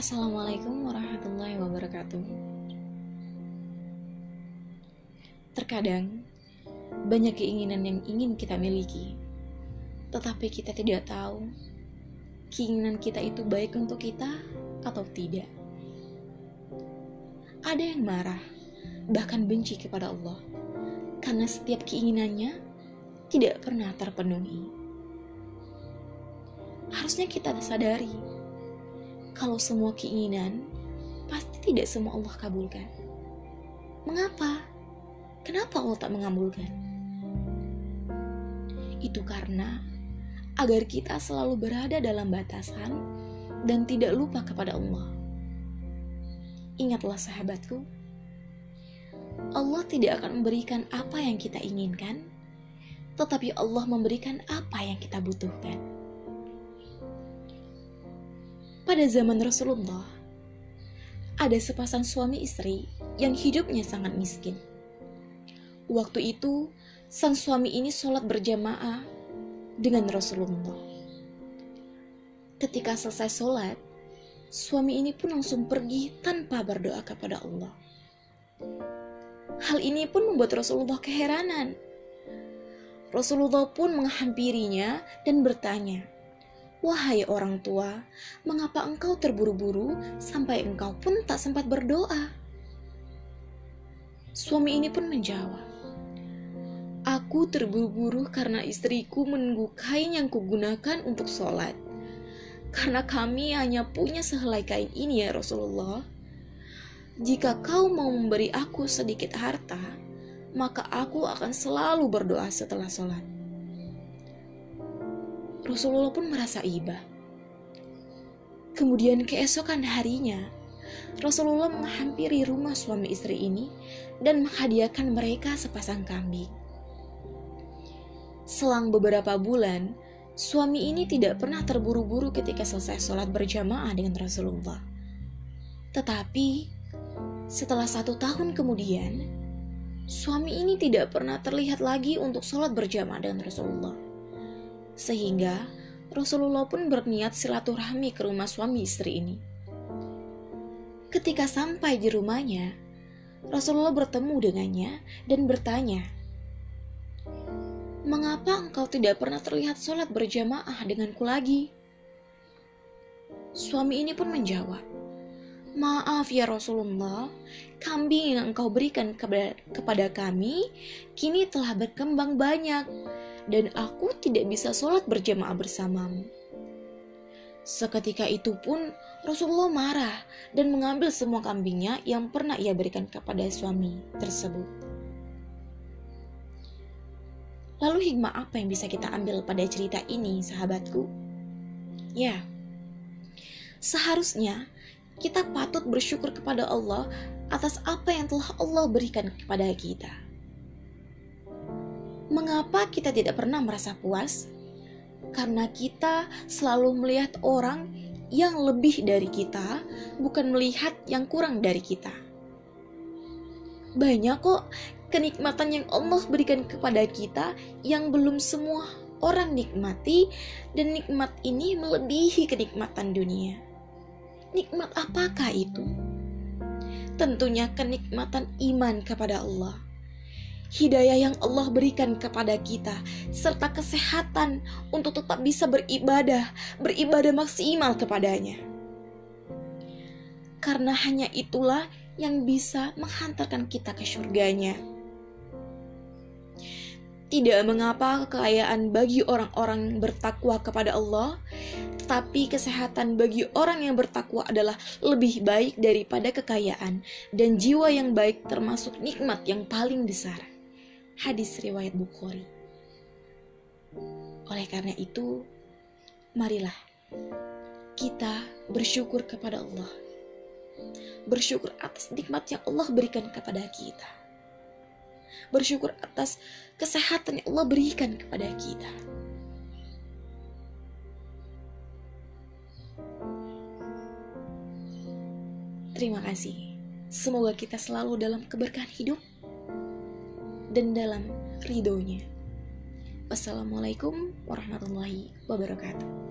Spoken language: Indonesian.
Assalamualaikum warahmatullahi wabarakatuh. Terkadang banyak keinginan yang ingin kita miliki, tetapi kita tidak tahu keinginan kita itu baik untuk kita atau tidak. Ada yang marah, bahkan benci kepada Allah, karena setiap keinginannya tidak pernah terpenuhi. Harusnya kita sadari kalau semua keinginan pasti tidak semua Allah kabulkan. Mengapa? Kenapa Allah tak mengabulkan? Itu karena agar kita selalu berada dalam batasan dan tidak lupa kepada Allah. Ingatlah sahabatku, Allah tidak akan memberikan apa yang kita inginkan, tetapi Allah memberikan apa yang kita butuhkan. Pada zaman Rasulullah, ada sepasang suami istri yang hidupnya sangat miskin. Waktu itu, sang suami ini sholat berjamaah dengan Rasulullah. Ketika selesai sholat, suami ini pun langsung pergi tanpa berdoa kepada Allah. Hal ini pun membuat Rasulullah keheranan. Rasulullah pun menghampirinya dan bertanya, Wahai orang tua, mengapa engkau terburu-buru sampai engkau pun tak sempat berdoa? Suami ini pun menjawab, Aku terburu-buru karena istriku menunggu kain yang kugunakan untuk sholat. Karena kami hanya punya sehelai kain ini ya Rasulullah. Jika kau mau memberi aku sedikit harta, maka aku akan selalu berdoa setelah sholat. Rasulullah pun merasa iba. Kemudian keesokan harinya, Rasulullah menghampiri rumah suami istri ini dan menghadiahkan mereka sepasang kambing. Selang beberapa bulan, suami ini tidak pernah terburu-buru ketika selesai sholat berjamaah dengan Rasulullah. Tetapi, setelah satu tahun kemudian, suami ini tidak pernah terlihat lagi untuk sholat berjamaah dengan Rasulullah. Sehingga, Rasulullah pun berniat silaturahmi ke rumah suami istri ini. Ketika sampai di rumahnya, Rasulullah bertemu dengannya dan bertanya, Mengapa engkau tidak pernah terlihat sholat berjamaah denganku lagi? Suami ini pun menjawab, Maaf ya Rasulullah, kambing yang engkau berikan kepada, kami kini telah berkembang banyak dan aku tidak bisa sholat berjamaah bersamamu. Seketika itu pun Rasulullah marah dan mengambil semua kambingnya yang pernah ia berikan kepada suami tersebut. Lalu hikmah apa yang bisa kita ambil pada cerita ini, sahabatku? Ya, seharusnya kita patut bersyukur kepada Allah atas apa yang telah Allah berikan kepada kita. Mengapa kita tidak pernah merasa puas? Karena kita selalu melihat orang yang lebih dari kita, bukan melihat yang kurang dari kita. Banyak kok kenikmatan yang Allah berikan kepada kita yang belum semua orang nikmati dan nikmat ini melebihi kenikmatan dunia. Nikmat apakah itu? Tentunya kenikmatan iman kepada Allah. Hidayah yang Allah berikan kepada kita serta kesehatan untuk tetap bisa beribadah, beribadah maksimal kepadanya. Karena hanya itulah yang bisa menghantarkan kita ke surganya. Tidak mengapa kekayaan bagi orang-orang bertakwa kepada Allah, tetapi kesehatan bagi orang yang bertakwa adalah lebih baik daripada kekayaan, dan jiwa yang baik termasuk nikmat yang paling besar. Hadis riwayat Bukhari. Oleh karena itu, marilah kita bersyukur kepada Allah. Bersyukur atas nikmat yang Allah berikan kepada kita bersyukur atas kesehatan yang Allah berikan kepada kita. Terima kasih. Semoga kita selalu dalam keberkahan hidup dan dalam ridhonya. Wassalamualaikum warahmatullahi wabarakatuh.